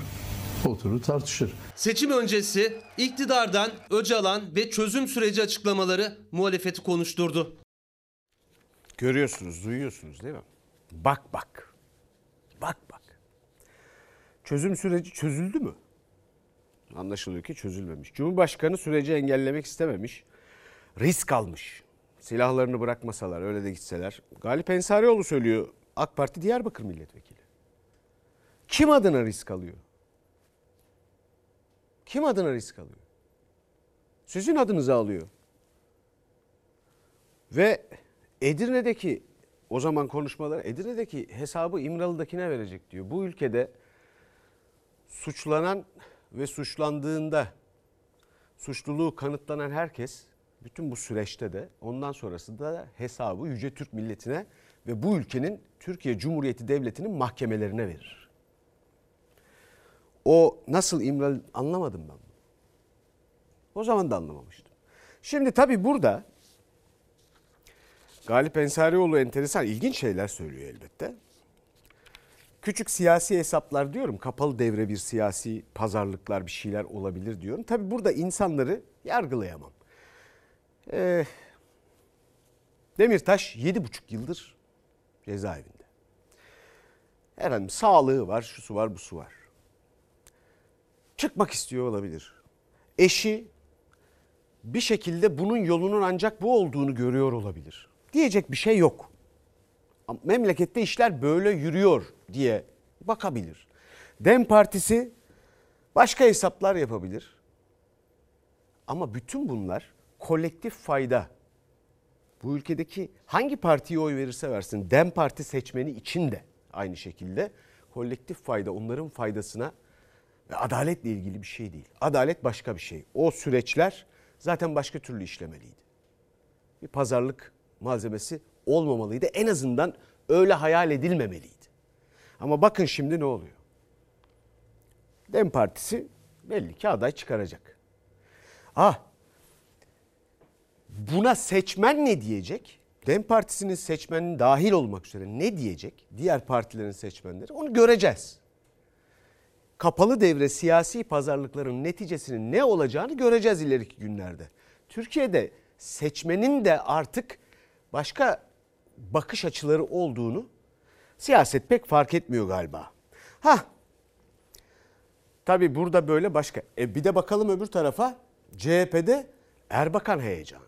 Speaker 26: Oturur tartışır.
Speaker 27: Seçim öncesi iktidardan Öcalan ve çözüm süreci açıklamaları muhalefeti konuşturdu.
Speaker 1: Görüyorsunuz, duyuyorsunuz değil mi? Bak bak. Çözüm süreci çözüldü mü? Anlaşılıyor ki çözülmemiş. Cumhurbaşkanı süreci engellemek istememiş. Risk almış. Silahlarını bırakmasalar, öyle de gitseler. Galip Ensarioğlu söylüyor. AK Parti Diyarbakır milletvekili. Kim adına risk alıyor? Kim adına risk alıyor? Sizin adınıza alıyor. Ve Edirne'deki o zaman konuşmalar Edirne'deki hesabı İmralı'dakine verecek diyor. Bu ülkede suçlanan ve suçlandığında suçluluğu kanıtlanan herkes bütün bu süreçte de ondan sonrasında da hesabı Yüce Türk milletine ve bu ülkenin Türkiye Cumhuriyeti Devleti'nin mahkemelerine verir. O nasıl İmralı anlamadım ben. O zaman da anlamamıştım. Şimdi tabii burada Galip Ensarioğlu enteresan ilginç şeyler söylüyor elbette. Küçük siyasi hesaplar diyorum. Kapalı devre bir siyasi pazarlıklar bir şeyler olabilir diyorum. Tabii burada insanları yargılayamam. Ee, Demirtaş 7,5 yıldır cezaevinde. Efendim sağlığı var, şusu var, busu var. Çıkmak istiyor olabilir. Eşi bir şekilde bunun yolunun ancak bu olduğunu görüyor olabilir. Diyecek bir şey yok. Memlekette işler böyle yürüyor diye bakabilir. Dem Partisi başka hesaplar yapabilir. Ama bütün bunlar kolektif fayda. Bu ülkedeki hangi partiye oy verirse versin Dem Parti seçmeni için de aynı şekilde kolektif fayda onların faydasına ve adaletle ilgili bir şey değil. Adalet başka bir şey. O süreçler zaten başka türlü işlemeliydi. Bir pazarlık malzemesi olmamalıydı. En azından öyle hayal edilmemeliydi. Ama bakın şimdi ne oluyor? Dem Partisi belli ki aday çıkaracak. Ah buna seçmen ne diyecek? Dem Partisi'nin seçmenin dahil olmak üzere ne diyecek? Diğer partilerin seçmenleri onu göreceğiz. Kapalı devre siyasi pazarlıkların neticesinin ne olacağını göreceğiz ileriki günlerde. Türkiye'de seçmenin de artık başka bakış açıları olduğunu siyaset pek fark etmiyor galiba. Ha. Tabii burada böyle başka. E bir de bakalım öbür tarafa CHP'de Erbakan heyecanı.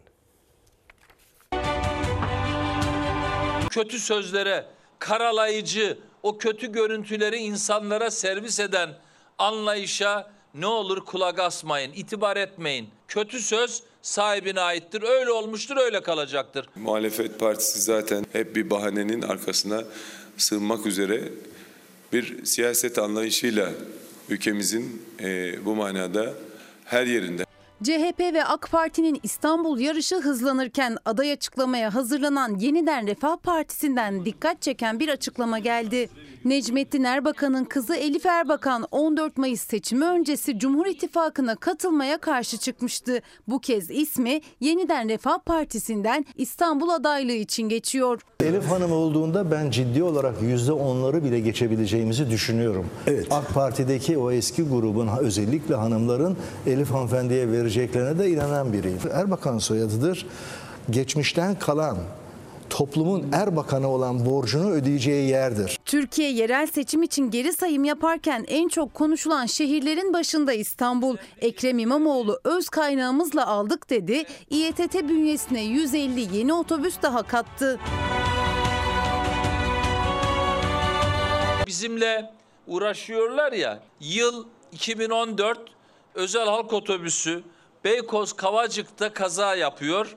Speaker 6: Kötü sözlere, karalayıcı, o kötü görüntüleri insanlara servis eden anlayışa ne olur kulak asmayın, itibar etmeyin. Kötü söz sahibine aittir. Öyle olmuştur, öyle kalacaktır.
Speaker 23: Muhalefet partisi zaten hep bir bahanenin arkasına sığınmak üzere bir siyaset anlayışıyla ülkemizin e, bu manada her yerinde
Speaker 22: CHP ve AK Parti'nin İstanbul yarışı hızlanırken aday açıklamaya hazırlanan Yeniden Refah Partisi'nden dikkat çeken bir açıklama geldi. Necmettin Erbakan'ın kızı Elif Erbakan 14 Mayıs seçimi öncesi Cumhur İttifakı'na katılmaya karşı çıkmıştı. Bu kez ismi Yeniden Refah Partisi'nden İstanbul adaylığı için geçiyor.
Speaker 30: Elif Hanım olduğunda ben ciddi olarak yüzde onları bile geçebileceğimizi düşünüyorum. Evet. AK Parti'deki o eski grubun özellikle hanımların Elif hanımefendiye vereceklerine de inanan biriyim. Erbakan soyadıdır. Geçmişten kalan toplumun Erbakan'a olan borcunu ödeyeceği yerdir.
Speaker 22: Türkiye yerel seçim için geri sayım yaparken en çok konuşulan şehirlerin başında İstanbul. Ekrem İmamoğlu öz kaynağımızla aldık dedi. İETT bünyesine 150 yeni otobüs daha kattı.
Speaker 6: Bizimle uğraşıyorlar ya. Yıl 2014 özel halk otobüsü Beykoz Kavacık'ta kaza yapıyor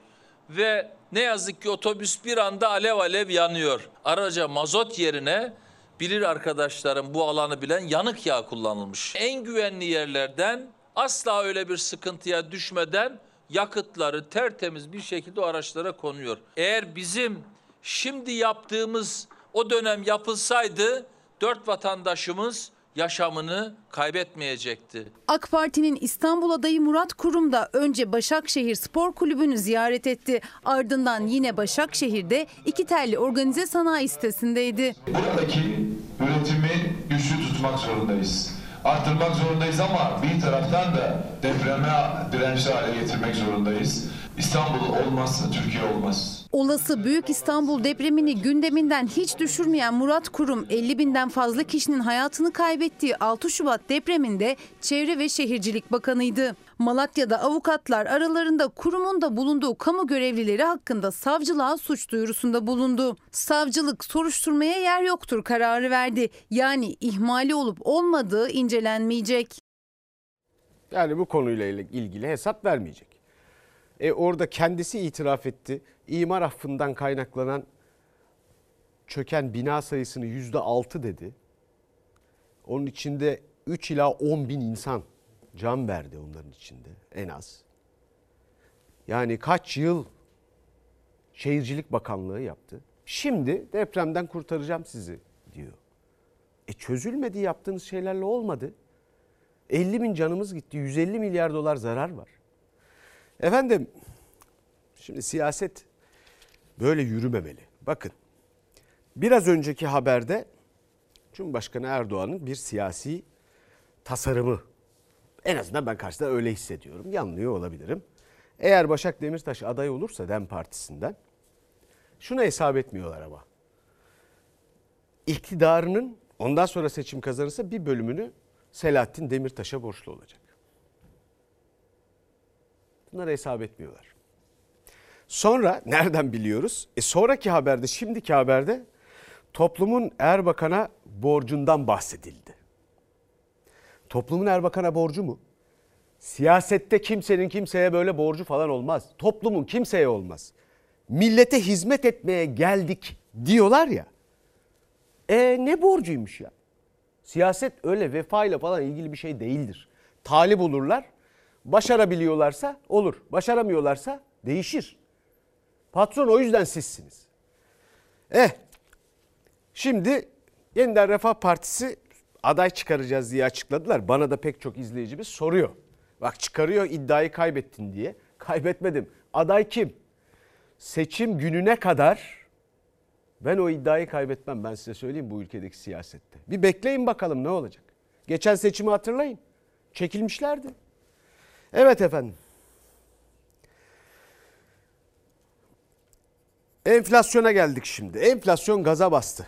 Speaker 6: ve ne yazık ki otobüs bir anda alev alev yanıyor. Araca mazot yerine bilir arkadaşlarım bu alanı bilen yanık yağ kullanılmış. En güvenli yerlerden asla öyle bir sıkıntıya düşmeden yakıtları tertemiz bir şekilde o araçlara konuyor. Eğer bizim şimdi yaptığımız o dönem yapılsaydı dört vatandaşımız yaşamını kaybetmeyecekti.
Speaker 22: AK Parti'nin İstanbul adayı Murat Kurum da önce Başakşehir Spor Kulübü'nü ziyaret etti. Ardından yine Başakşehir'de iki telli organize sanayi sitesindeydi.
Speaker 23: Buradaki üretimi güçlü tutmak zorundayız. Arttırmak zorundayız ama bir taraftan da depreme dirençli hale getirmek zorundayız. İstanbul olmazsa Türkiye olmaz.
Speaker 22: Olası Büyük İstanbul depremini gündeminden hiç düşürmeyen Murat Kurum 50 binden fazla kişinin hayatını kaybettiği 6 Şubat depreminde Çevre ve Şehircilik Bakanıydı. Malatya'da avukatlar aralarında kurumun da bulunduğu kamu görevlileri hakkında savcılığa suç duyurusunda bulundu. Savcılık soruşturmaya yer yoktur kararı verdi. Yani ihmali olup olmadığı incelenmeyecek.
Speaker 1: Yani bu konuyla ilgili hesap vermeyecek. E orada kendisi itiraf etti. İmar affından kaynaklanan çöken bina sayısını yüzde altı dedi. Onun içinde 3 ila 10 bin insan can verdi onların içinde en az. Yani kaç yıl Şehircilik Bakanlığı yaptı. Şimdi depremden kurtaracağım sizi diyor. E çözülmedi yaptığınız şeylerle olmadı. 50 bin canımız gitti. 150 milyar dolar zarar var. Efendim şimdi siyaset böyle yürümemeli. Bakın biraz önceki haberde Cumhurbaşkanı Erdoğan'ın bir siyasi tasarımı en azından ben karşıda öyle hissediyorum. Yanılıyor olabilirim. Eğer Başak Demirtaş aday olursa DEM Partisi'nden şunu hesap etmiyorlar ama. İktidarının ondan sonra seçim kazanırsa bir bölümünü Selahattin Demirtaş'a borçlu olacak. Bunları hesap etmiyorlar. Sonra nereden biliyoruz? E sonraki haberde, şimdiki haberde toplumun Erbakan'a borcundan bahsedildi. Toplumun Erbakan'a borcu mu? Siyasette kimsenin kimseye böyle borcu falan olmaz. Toplumun kimseye olmaz. Millete hizmet etmeye geldik diyorlar ya. E ne borcuymuş ya? Siyaset öyle vefayla falan ilgili bir şey değildir. Talip olurlar. Başarabiliyorlarsa olur. Başaramıyorlarsa değişir. Patron o yüzden sizsiniz. Eh şimdi yeniden Refah Partisi aday çıkaracağız diye açıkladılar. Bana da pek çok izleyicimiz soruyor. Bak çıkarıyor iddiayı kaybettin diye. Kaybetmedim. Aday kim? Seçim gününe kadar ben o iddiayı kaybetmem ben size söyleyeyim bu ülkedeki siyasette. Bir bekleyin bakalım ne olacak. Geçen seçimi hatırlayın. Çekilmişlerdi. Evet efendim. Enflasyona geldik şimdi. Enflasyon gaza bastı.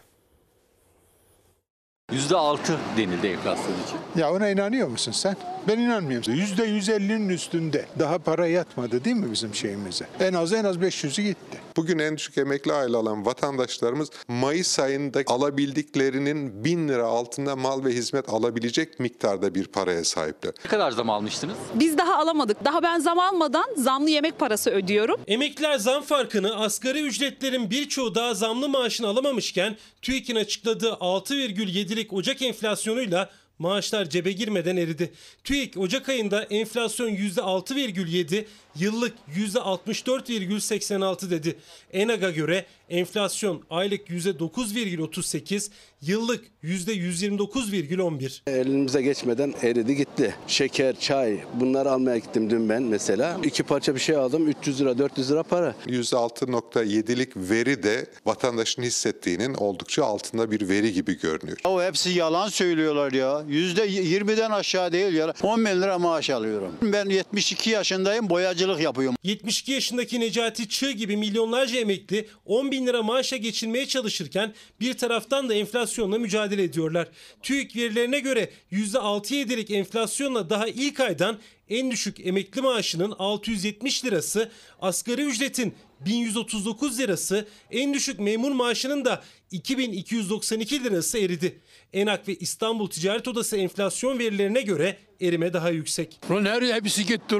Speaker 21: %6 denildi enflasyon için.
Speaker 31: Ya ona inanıyor musun sen? Ben inanmıyorum. %150'nin üstünde. Daha para yatmadı değil mi bizim şeyimize? En az en az 500'ü gitti.
Speaker 32: Bugün en düşük emekli aile alan vatandaşlarımız Mayıs ayında alabildiklerinin 1000 lira altında mal ve hizmet alabilecek miktarda bir paraya sahipler.
Speaker 21: Ne kadar zam almıştınız?
Speaker 25: Biz daha alamadık. Daha ben zam almadan zamlı yemek parası ödüyorum.
Speaker 3: Emekliler zam farkını asgari ücretlerin birçoğu daha zamlı maaşını alamamışken TÜİK'in açıkladığı 6,7'lik Ocak enflasyonuyla maaşlar cebe girmeden eridi. TÜİK Ocak ayında enflasyon %6,7, yıllık %64,86 dedi. ENAG'a göre enflasyon aylık %9,38, yıllık %129,11.
Speaker 33: Elimize geçmeden eridi gitti. Şeker, çay bunları almaya gittim dün ben mesela. İki parça bir şey aldım 300 lira 400 lira para.
Speaker 32: %6.7'lik veri de vatandaşın hissettiğinin oldukça altında bir veri gibi görünüyor.
Speaker 34: O hepsi yalan söylüyorlar ya. %20'den aşağı değil ya. 10 bin lira maaş alıyorum. Ben 72 yaşındayım boyacılık yapıyorum.
Speaker 3: 72 yaşındaki Necati Çığ gibi milyonlarca emekli 10 bin lira maaşa geçinmeye çalışırken bir taraftan da enflasyonla mücadele ediyorlar. TÜİK verilerine göre %6-7'lik enflasyonla daha ilk aydan en düşük emekli maaşının 670 lirası, asgari ücretin 1139 lirası, en düşük memur maaşının da 2292 lirası eridi. Enak ve İstanbul Ticaret Odası enflasyon verilerine göre erime daha yüksek.
Speaker 33: Nereye hepsi gitti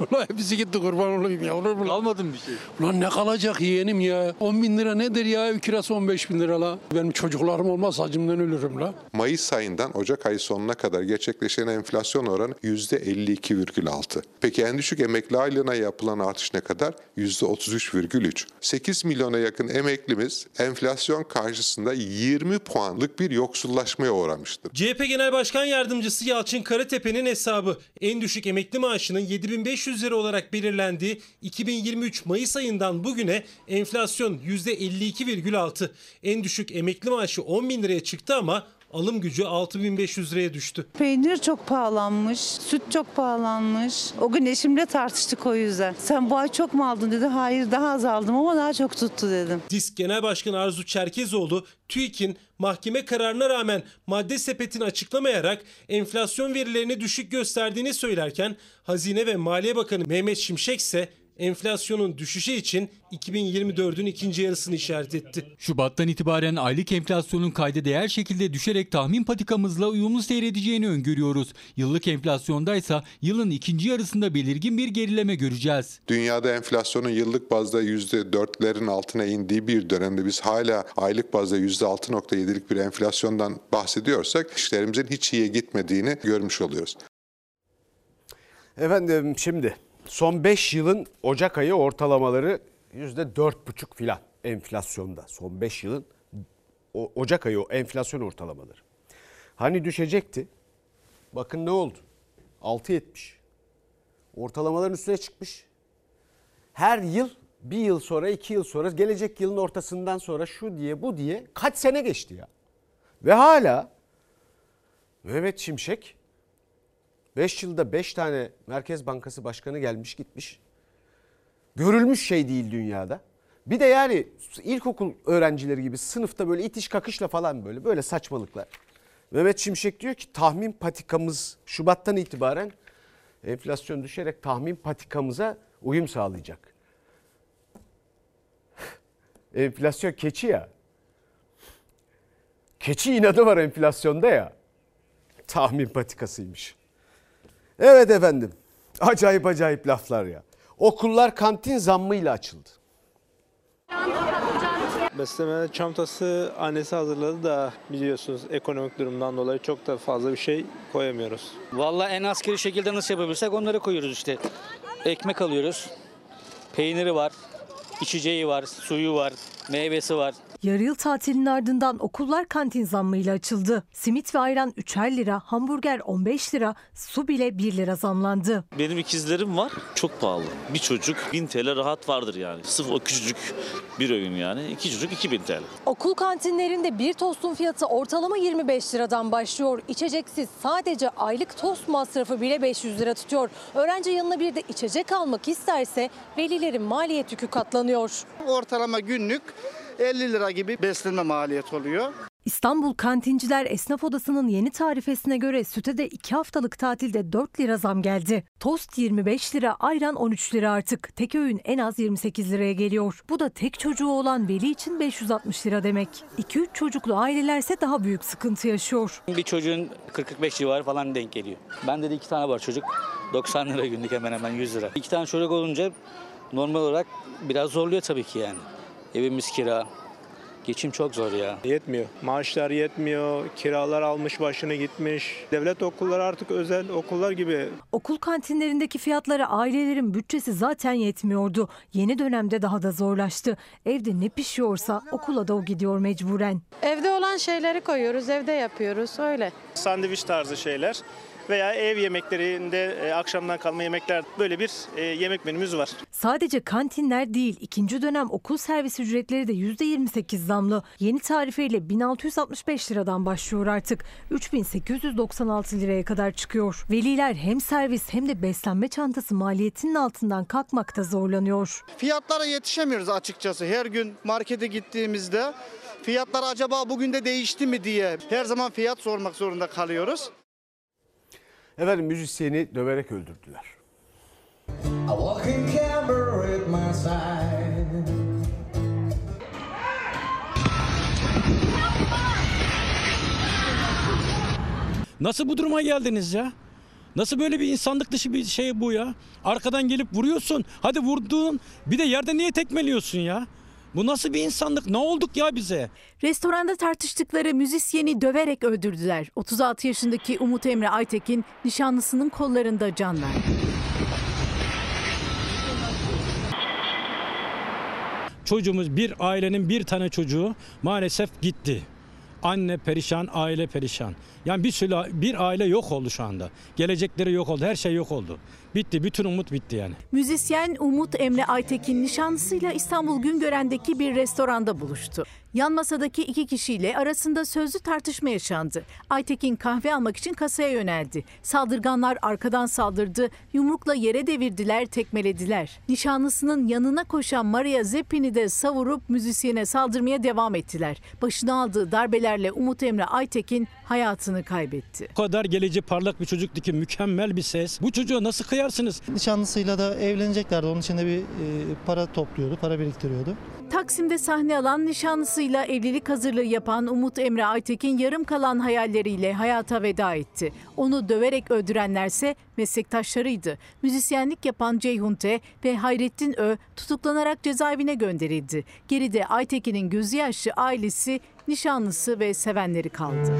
Speaker 35: Ulan hepsi gitti kurban olayım ya. Olur mu?
Speaker 21: Mı bir şey?
Speaker 35: Ulan ne kalacak yeğenim ya? 10 bin lira nedir ya? Ev kirası 15 bin lira la. Benim çocuklarım olmaz acımdan ölürüm la.
Speaker 32: Mayıs ayından Ocak ayı sonuna kadar gerçekleşen enflasyon oranı %52,6. Peki en düşük emekli aylığına yapılan artış ne kadar? %33,3. 8 milyona yakın emeklimiz enflasyon karşısında 20 puanlık bir yoksullaşmaya uğramıştır.
Speaker 3: CHP Genel Başkan Yardımcısı Yalçın Karatepe'nin hesabı en düşük emekli maaşının 7500 lira olarak belirlendiği 2023 Mayıs ayından bugüne enflasyon %52,6. En düşük emekli maaşı 10 bin liraya çıktı ama alım gücü 6500 liraya düştü.
Speaker 22: Peynir çok pahalanmış, süt çok pahalanmış. O gün eşimle tartıştık o yüzden. Sen bu ay çok mu aldın dedi. Hayır daha az aldım ama daha çok tuttu dedim.
Speaker 3: Disk Genel Başkanı Arzu Çerkezoğlu, TÜİK'in mahkeme kararına rağmen madde sepetini açıklamayarak enflasyon verilerini düşük gösterdiğini söylerken Hazine ve Maliye Bakanı Mehmet Şimşek ise enflasyonun düşüşü için 2024'ün ikinci yarısını işaret etti.
Speaker 36: Şubat'tan itibaren aylık enflasyonun kayda değer şekilde düşerek tahmin patikamızla uyumlu seyredeceğini öngörüyoruz. Yıllık enflasyonda ise yılın ikinci yarısında belirgin bir gerileme göreceğiz.
Speaker 32: Dünyada enflasyonun yıllık bazda %4'lerin altına indiği bir dönemde biz hala aylık bazda %6.7'lik bir enflasyondan bahsediyorsak işlerimizin hiç iyiye gitmediğini görmüş oluyoruz.
Speaker 1: Efendim şimdi son 5 yılın Ocak ayı ortalamaları %4,5 filan enflasyonda. Son 5 yılın o- Ocak ayı o enflasyon ortalamaları. Hani düşecekti? Bakın ne oldu? 6.70. Ortalamaların üstüne çıkmış. Her yıl bir yıl sonra iki yıl sonra gelecek yılın ortasından sonra şu diye bu diye kaç sene geçti ya. Ve hala Mehmet Şimşek 5 yılda 5 tane Merkez Bankası Başkanı gelmiş gitmiş. Görülmüş şey değil dünyada. Bir de yani ilkokul öğrencileri gibi sınıfta böyle itiş kakışla falan böyle böyle saçmalıklar. Mehmet Şimşek diyor ki tahmin patikamız Şubat'tan itibaren enflasyon düşerek tahmin patikamıza uyum sağlayacak. Enflasyon keçi ya. Keçi inadı var enflasyonda ya. Tahmin patikasıymış. Evet efendim. Acayip acayip laflar ya. Okullar kantin zammıyla açıldı.
Speaker 37: Besleme çantası annesi hazırladı da biliyorsunuz ekonomik durumdan dolayı çok da fazla bir şey koyamıyoruz.
Speaker 38: Vallahi en askeri şekilde nasıl yapabilirsek onları koyuyoruz işte. Ekmek alıyoruz. Peyniri var, içeceği var, suyu var, meyvesi var.
Speaker 9: Yarı yıl tatilinin ardından okullar kantin zammıyla açıldı. Simit ve ayran 3'er lira, hamburger 15 lira, su bile 1 lira zamlandı.
Speaker 29: Benim ikizlerim var. Çok pahalı. Bir çocuk 1000 TL rahat vardır yani. Sırf o küçücük bir öğün yani. İki çocuk 2000 TL.
Speaker 9: Okul kantinlerinde bir tostun fiyatı ortalama 25 liradan başlıyor. İçeceksiz sadece aylık tost masrafı bile 500 lira tutuyor. Öğrenci yanına bir de içecek almak isterse velilerin maliyet yükü katlanıyor.
Speaker 34: Ortalama günlük 50 lira gibi beslenme maliyeti oluyor.
Speaker 9: İstanbul Kantinciler Esnaf Odası'nın yeni tarifesine göre süte de 2 haftalık tatilde 4 lira zam geldi. Tost 25 lira, ayran 13 lira artık. Tek öğün en az 28 liraya geliyor. Bu da tek çocuğu olan veli için 560 lira demek. 2-3 çocuklu ailelerse daha büyük sıkıntı yaşıyor.
Speaker 38: Bir çocuğun 40-45 civarı falan denk geliyor. Bende de iki tane var çocuk. 90 lira günlük hemen hemen 100 lira. İki tane çocuk olunca normal olarak biraz zorluyor tabii ki yani. Evimiz kira. Geçim çok zor ya.
Speaker 37: Yetmiyor. Maaşlar yetmiyor. Kiralar almış başını gitmiş. Devlet okulları artık özel okullar gibi.
Speaker 9: Okul kantinlerindeki fiyatlara ailelerin bütçesi zaten yetmiyordu. Yeni dönemde daha da zorlaştı. Evde ne pişiyorsa okula da o gidiyor mecburen.
Speaker 25: Evde olan şeyleri koyuyoruz, evde yapıyoruz öyle.
Speaker 37: Sandviç tarzı şeyler veya ev yemeklerinde e, akşamdan kalma yemekler böyle bir e, yemek menümüz var.
Speaker 9: Sadece kantinler değil, ikinci dönem okul servis ücretleri de %28 zamlı. Yeni tarifeyle 1665 liradan başlıyor artık. 3896 liraya kadar çıkıyor. Veliler hem servis hem de beslenme çantası maliyetinin altından kalkmakta zorlanıyor.
Speaker 34: Fiyatlara yetişemiyoruz açıkçası. Her gün markete gittiğimizde fiyatlar acaba bugün de değişti mi diye her zaman fiyat sormak zorunda kalıyoruz.
Speaker 1: Efendim müzisyeni döverek öldürdüler.
Speaker 39: Nasıl bu duruma geldiniz ya? Nasıl böyle bir insanlık dışı bir şey bu ya? Arkadan gelip vuruyorsun. Hadi vurduğun bir de yerde niye tekmeliyorsun ya? Bu nasıl bir insanlık? Ne olduk ya bize?
Speaker 40: Restoranda tartıştıkları müzisyeni döverek öldürdüler. 36 yaşındaki Umut Emre Aytekin nişanlısının kollarında can verdi.
Speaker 39: Çocuğumuz bir ailenin bir tane çocuğu maalesef gitti. Anne perişan, aile perişan. Yani bir sürü bir aile yok oldu şu anda. Gelecekleri yok oldu, her şey yok oldu. Bitti, bütün umut bitti yani.
Speaker 40: Müzisyen Umut Emre Aytekin nişanlısıyla İstanbul Güngören'deki bir restoranda buluştu. Yan masadaki iki kişiyle arasında sözlü tartışma yaşandı. Aytekin kahve almak için kasaya yöneldi. Saldırganlar arkadan saldırdı, yumrukla yere devirdiler, tekmelediler. Nişanlısının yanına koşan Maria Zeppin'i de savurup müzisyene saldırmaya devam ettiler. Başına aldığı darbelerle Umut Emre Aytekin hayatını kaybetti.
Speaker 39: O kadar geleceği parlak bir çocuktu ki mükemmel bir ses. Bu çocuğa nasıl kıyarsınız?
Speaker 41: Nişanlısıyla da evleneceklerdi. Onun için de bir e, para topluyordu, para biriktiriyordu.
Speaker 40: Taksim'de sahne alan nişanlısıyla evlilik hazırlığı yapan Umut Emre Aytekin yarım kalan hayalleriyle hayata veda etti. Onu döverek öldürenlerse meslektaşlarıydı. Müzisyenlik yapan Ceyhun T ve Hayrettin Ö tutuklanarak cezaevine gönderildi. Geride Aytekin'in gözü yaşlı ailesi, nişanlısı ve sevenleri kaldı.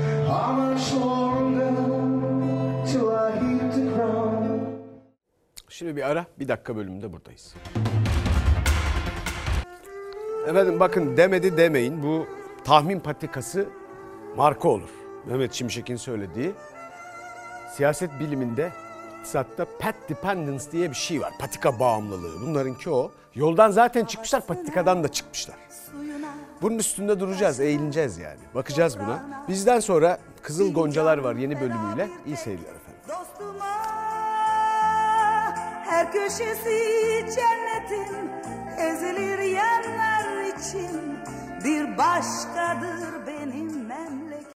Speaker 1: Şimdi bir ara bir dakika bölümünde buradayız. Efendim bakın demedi demeyin bu tahmin patikası marka olur. Mehmet Şimşek'in söylediği siyaset biliminde iktisatta pat dependence diye bir şey var. Patika bağımlılığı. Bunlarınki o. Yoldan zaten çıkmışlar patikadan da çıkmışlar. Bunun üstünde duracağız, eğileceğiz yani. Bakacağız buna. Bizden sonra Kızıl Goncalar var yeni bölümüyle. İyi seyirler efendim.
Speaker 42: Her köşesi cennetin ezilir yerler için bir başkadır